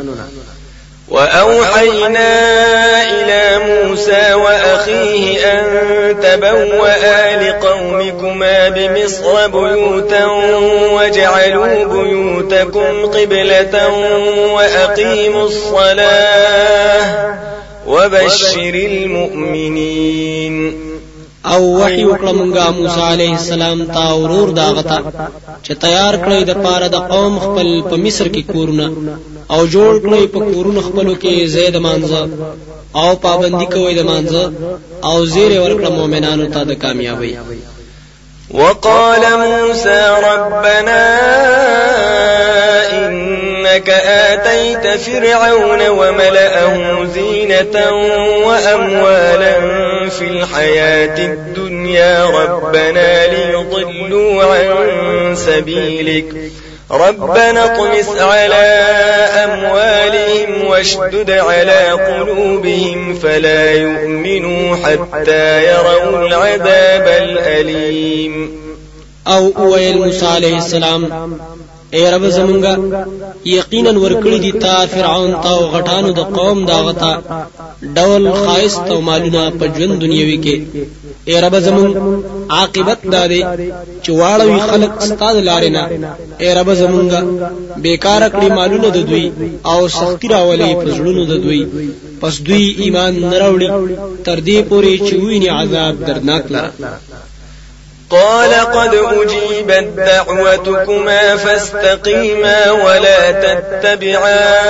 وأوحينا إلى موسى وأخيه أن تبوأ لقومكما بمصر بيوتا واجعلوا بيوتكم قبلة وأقيموا الصلاة وبشر المؤمنين. أو وحی وکړه مونږه موسی علیه السلام تا ورور دا غتا چې تیار کړی د پاره د قوم خپل په مصر کې کورونه. أو جوړ کړی په کورونو خپلو کې زید مانزه أو پابندی کوي د مانزه أو زیر ورکړه مؤمنانو ته د کامیابی وقال موسى ربنا إنك آتيت فرعون وملأه زينة وأموالا في الحياة الدنيا. ربنا ليضلوا عن سبيلك. ربنا اطمس على أموالهم واشدد على قلوبهم فلا يؤمنوا حتى يروا العذاب الأليم. أو اویل موسی علیہ السلام اے رب زمونږه یقینا ورکړی دي تا فرعون تا او غټانو د قوم دا غتا ډول خایست او مالونه په ژوند دنیوي کې اے رب زمون عاقبت داري چې واړوي خلق ستاد لارې نه اے رب زمونږه بیکار کړی مالونه د دوی او سختی راولي په ژوندونو د دوی۔ پس دوی ایمان نه راوړي تر دې پوري چې ویني عذاب درناک لره قال قد أجيبت دعوتكما فاستقيما ولا تتبعان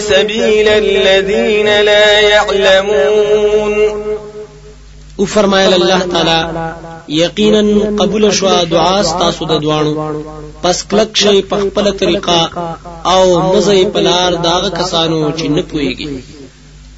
سبيل الذين لا يعلمون. أو فرمایل الله تعالی یقینا قبول شو دعا ستاسو دوانو. پس کلک شي په خپل طریقه أو مزه پلار داغه کسانو چې نه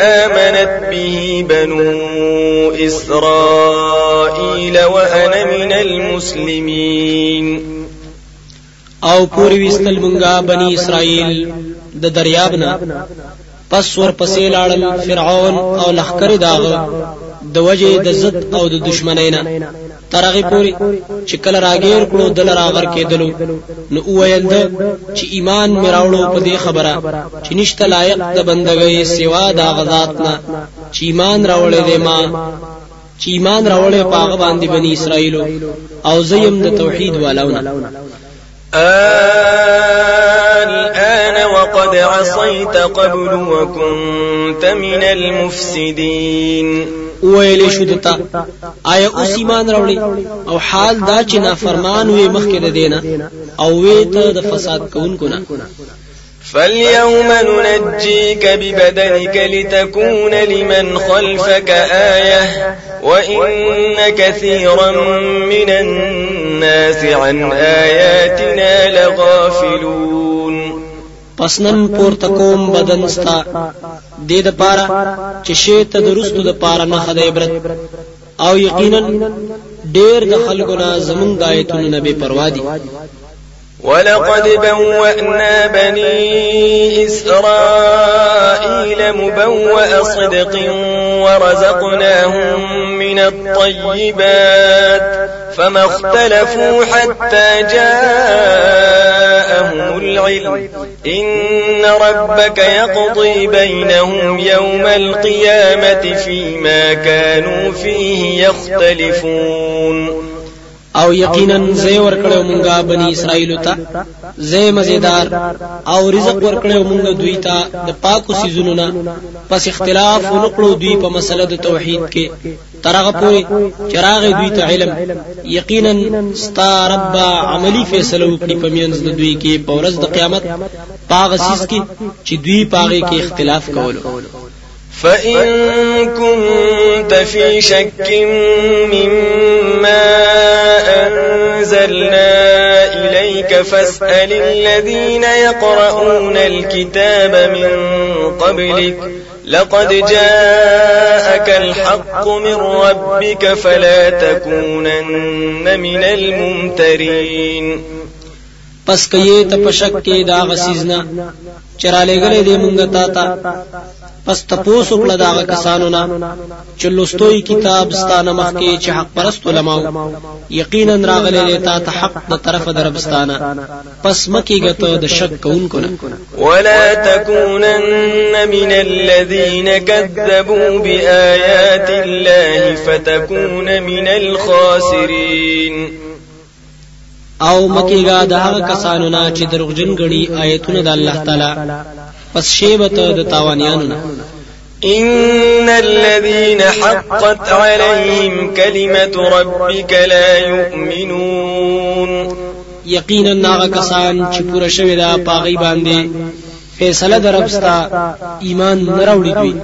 آمنت به بنو إسرائيل وأنا من المسلمين. أو پوری وستل مونږه بني اسرائیل د دریاب پس ور پسې فرعون أو لخر داغ د وجه د زد أو د دشمنۍ نه. ترغه پوری چې کله راګیر کړو دل راغر کېدلو نو ویل چې ایمان میراوړو په دې خبره چې نشته لایق د بندګۍ سوا د غزاد نه چې ایمان راوړې دې ما چې ایمان راوړې پاغه باندې بني اسرائیل او زیم د توحید والاونه الآن وقد عصيت قبل وكنت من المفسدين ویلې شو دتا آیا اوس ایمان راوړي؟ أو حال دا چې نافرمان وي مخکې د دینه أو وې ته د فساد کوونکو نه. فاليوم ننجيك ببدنك لتكون لمن خلفك آية وإن كثيرا من الناس عن آياتنا لغافلون پسنن پورته کوم بدن ستا. د دې پاره چې شی ته درستو د پاره نه خدای عبرت. أو یقینا ډیر د خلکو نه زمونږ د آیتونو نه پروا دي. ولقد بوأنا بني إسرائيل مبوأ صدق ورزقناهم من الطيبات. فما اختلفوا حتى جاءهم العلم. إن ربك يقضي بينهم يوم القيامة فيما كانوا فيه يختلفون. او یقینا زه ورکړو مونږه بنی اسرائیل ته. زه مزیدار او رزق ورکړو مونږه دوی ته د پاکو سيزونو نه. پس اختلاف ونکړو دوی په مسله د توحید کې. ترغه پوری چراغ دوی ته علم یقینا ستا رب عملی فیصله وکړي په مینځ د دوی کې په ورځ د قیامت پاغه سیس کې چې دوی پاغه کې اختلاف کولو. فإن كنت في شك مما قبلك فاسأل الذين يقرؤون الكتاب من قبلك، لقد جاءك الحق من ربك فلا تكونن من الممترين. پس کئیے تپشک کے داغ سیزنا چرا لے گلے دے منگتا تا پس تپوس وکړه دا کسانو نه چې لوستوي کتاب ستانه مخکې چې حق پرست علماء یقینا راغلي تا ته حق د طرف دربستانه. پس مکیږه ته د شک کوونکو نه. ولا تكونن من الذين كذبوا بآيات الله فتكون من الخاسرين او مکیګه د هغه کسانو نه چې دروغجن غړي آیتونه د الله تعالی پس شیبت د تاوانیانو نه. إن الذين حقت عليهم كلمة ربك لا يؤمنون. یقینا ناغه کسان چې پوره شوی دا پاغي باندې فیصله دربستا ایمان نراوړي دوی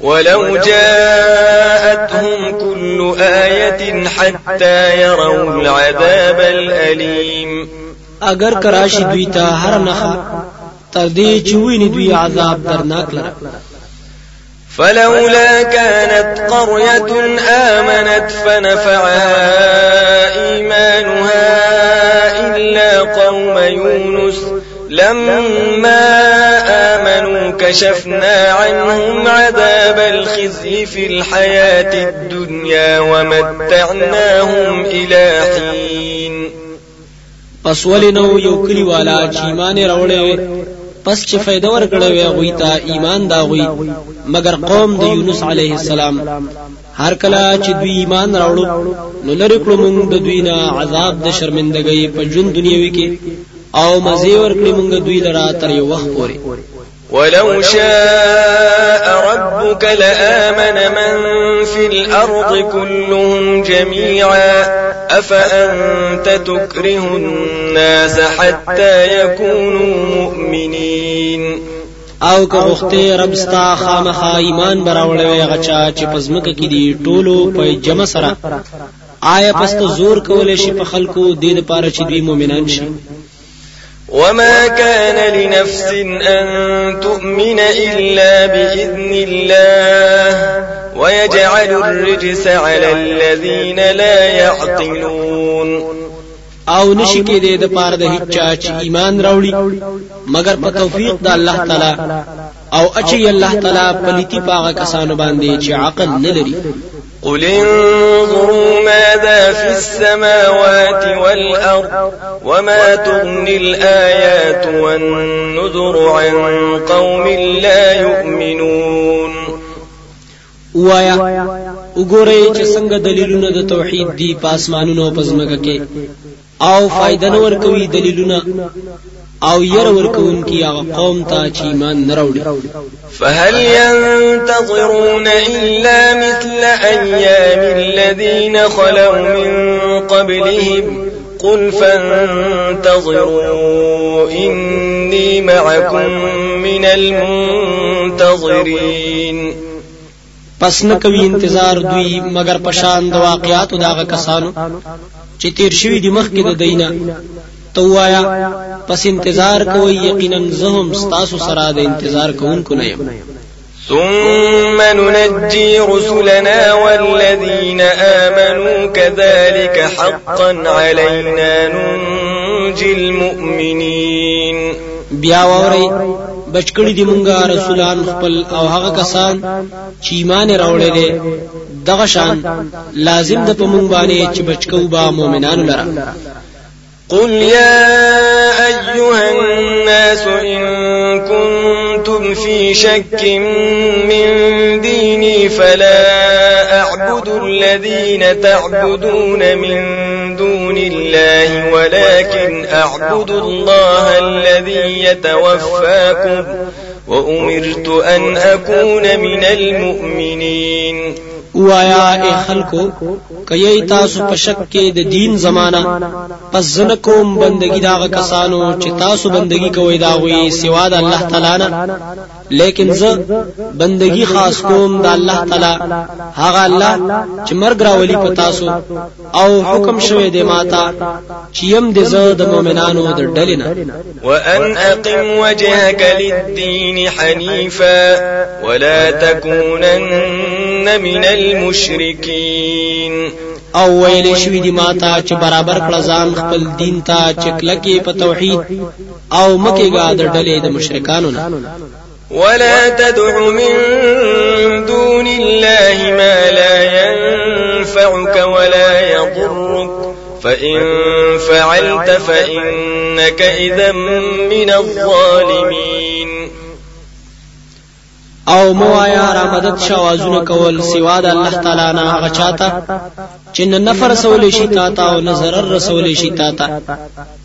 ولو جاءتهم كل آية حتى يروا العذاب الأليم. اگر کراشي دوی ته هر نخه تر دې چې ویني دوی عذاب درناک لره. فلولا كانت قرية آمنت فنفعها إيمانها إلا قوم يونس. لما آمنوا كشفنا عنهم عذاب الخزي في الحياة الدنيا ومتعناهم إلى حين. پس ولنو یو کلی والا چې ایمان راوړې پس چې فائدہ ورکړې وي غوي ته ایمان دا غوي مگر قوم د یونس علیه السلام. هر کله چې دوی ایمان راوړو نو لری کړو موږ د دوی نه عذاب د شرمندګۍ په ژوند دنیوي کې. او مزه ورکړي موږ دوی لرا تر یو وخت پورې ولو شاء ربك لآمن من في الأرض كلهم جميعا. أفأنت تكره الناس حتى يكونوا مؤمنين؟ او که غخته رب ستا خامخا ایمان براوړوي غچا چې پزمک کې دی ټولو په جمع سره. آیا پست زور کول شي په خلکو دې لپاره چې دوی مؤمنان شي وما كان لنفس أن تؤمن إلا بإذن الله ويجعل الرجس على الذين لا يعقلون او نشي کې د پاره د هیڅ چې ایمان راوړي مگر په توفیق د الله تعالی او اچي الله تعالی پليتي پاغه کسانو باندې چې عقل نه لري قل انظروا ماذا في السماوات والأرض وما تغني الآيات والنذر عن قوم لا يؤمنون وایا وګورئ چې څنګه دلیلونه د توحید دی پاسمانونو پزماکه کې. أو فائدہ نور کوي دلیلونه. أو ير ورکون کی هغه قوم ته چې ایمان نه راوړي. فهل ينتظرون إلا مثل أيام الذين خلوا من قبلهم؟ قل فانتظروا إني معكم من المنتظرين. پس نه کوي انتظار دوی مگر پشان د واقعاتو داغه کسانو چې تیر شوی دی مخکې د دینه توایا پس انتظار کوي یقینا زهم ستاسو سره د انتظار کوونکو نه یم. ثم ننجي رسلنا والذين آمنوا كذلك حقا علينا ننجي المؤمنين. بیا ووري بچکړی دی مونږه رسولان خپل او هغه کسان چې ایمان راوړل دي دغه شان لازم د پمون باندې چې بچکو با مؤمنانو لره قل يا أيها الناس إن كنتم في شك من ديني فلا أعبد الذين تعبدون من دون الله ولكن أعبد الله الذي يتوفاكم وأمرت أن أكون من المؤمنين وایا ای خلکو کای تاسو په شک کې د دین زمانہ پس زنه کوم بندگی دا کسانو چې تاسو بندگی کوي دا وی سوا د الله تعالی نه لیکن زه بندگی خاص کوم د الله تعالی هغه الله چې مرګ راولي په تاسو۔ او حکم شوی دی ماتا چې يم د زه د مؤمنانو د ډلې نه وان اقم وجهك للدين حنيفا ولا تكونن من المشرکین او ویل شوی دی ماته چې برابر کړه ځان خپل دین ته چې کلکې په توحید او مکه گا د ډلې د مشرکانو نه. ولا تدع من دون الله ما لا ينفعك ولا يضرك. فإن فعلت فإنك إذا من الظالمين او موایا را مدد شوازونه کول سوا د الله تعالی نه هغه چاته؟ چې نه نفر رسول شي تا ته او نه zarar رسول شي تا ته.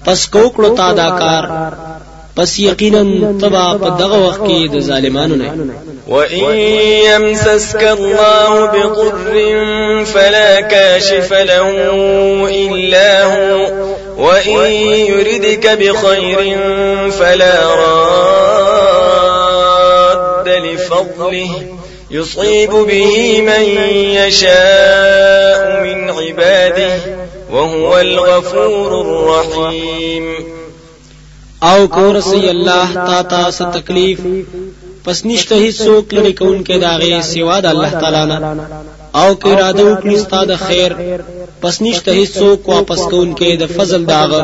پس کوکړو تا دا کار. پس یقینا تبا په دغه وخت کې د ظالمانو نه وإن يمسسك الله بضر فلا كاشف له إلا هو. وإن يردك بخير فلا راد لفضله يصيب به من يشاء من عباده وهو الغفور الرحيم. او کورسی الله تا تا س تکلیف پس نشته هیڅوک لري کون کې داغه سوا د الله تعالی نه. او کې اراده وکړي ستاده خیر پس نشته هیڅوک واپس کون کې د فضل داغه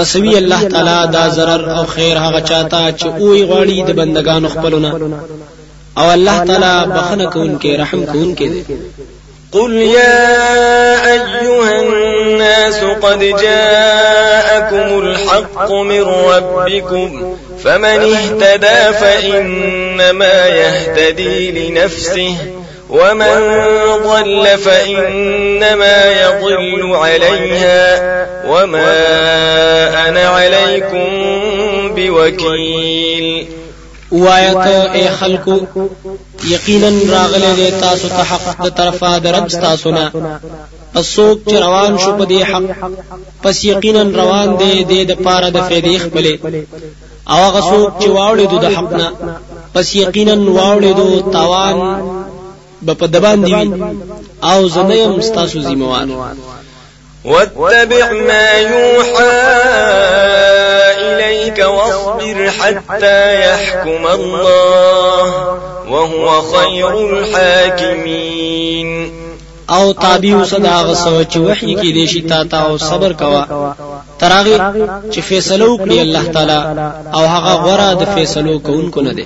رسوي الله تعالی دا zarar او خیر هغه چاته چې اوې غواړي د بندگانو خپلونه أو الله تعالی بخنه کون کې رحم کون کې دی. قل يا أيها الناس قد جاءكم الحق من ربكم فمن اهتدى فإنما يهتدي لنفسه ومن ضل فإنما يضل عليها وما أنا عليكم بوكيل. وایت اے خلکو یقینا راغله دې تاسو ته حق د طرفه د رب تاسو نه. پس څوک چې روان شو په دې حق پس یقینا روان دی د د پاره د فیدې خپلې. او هغه څوک چې واوړې د حق نه پس یقینا واوړې دو تاوان په دبان دی او زمیم ستاسو ذمہوار. واتبع ما يوحى إليك واصبر حتى يحكم الله وهو خير الحاكمين. او تابع صدا غسو چې وحي کې دي شي تا او صبر کوا. تراغي چې فیصلو کړی الله تعالی او هغه غره د فیصلو کوونکو نه دی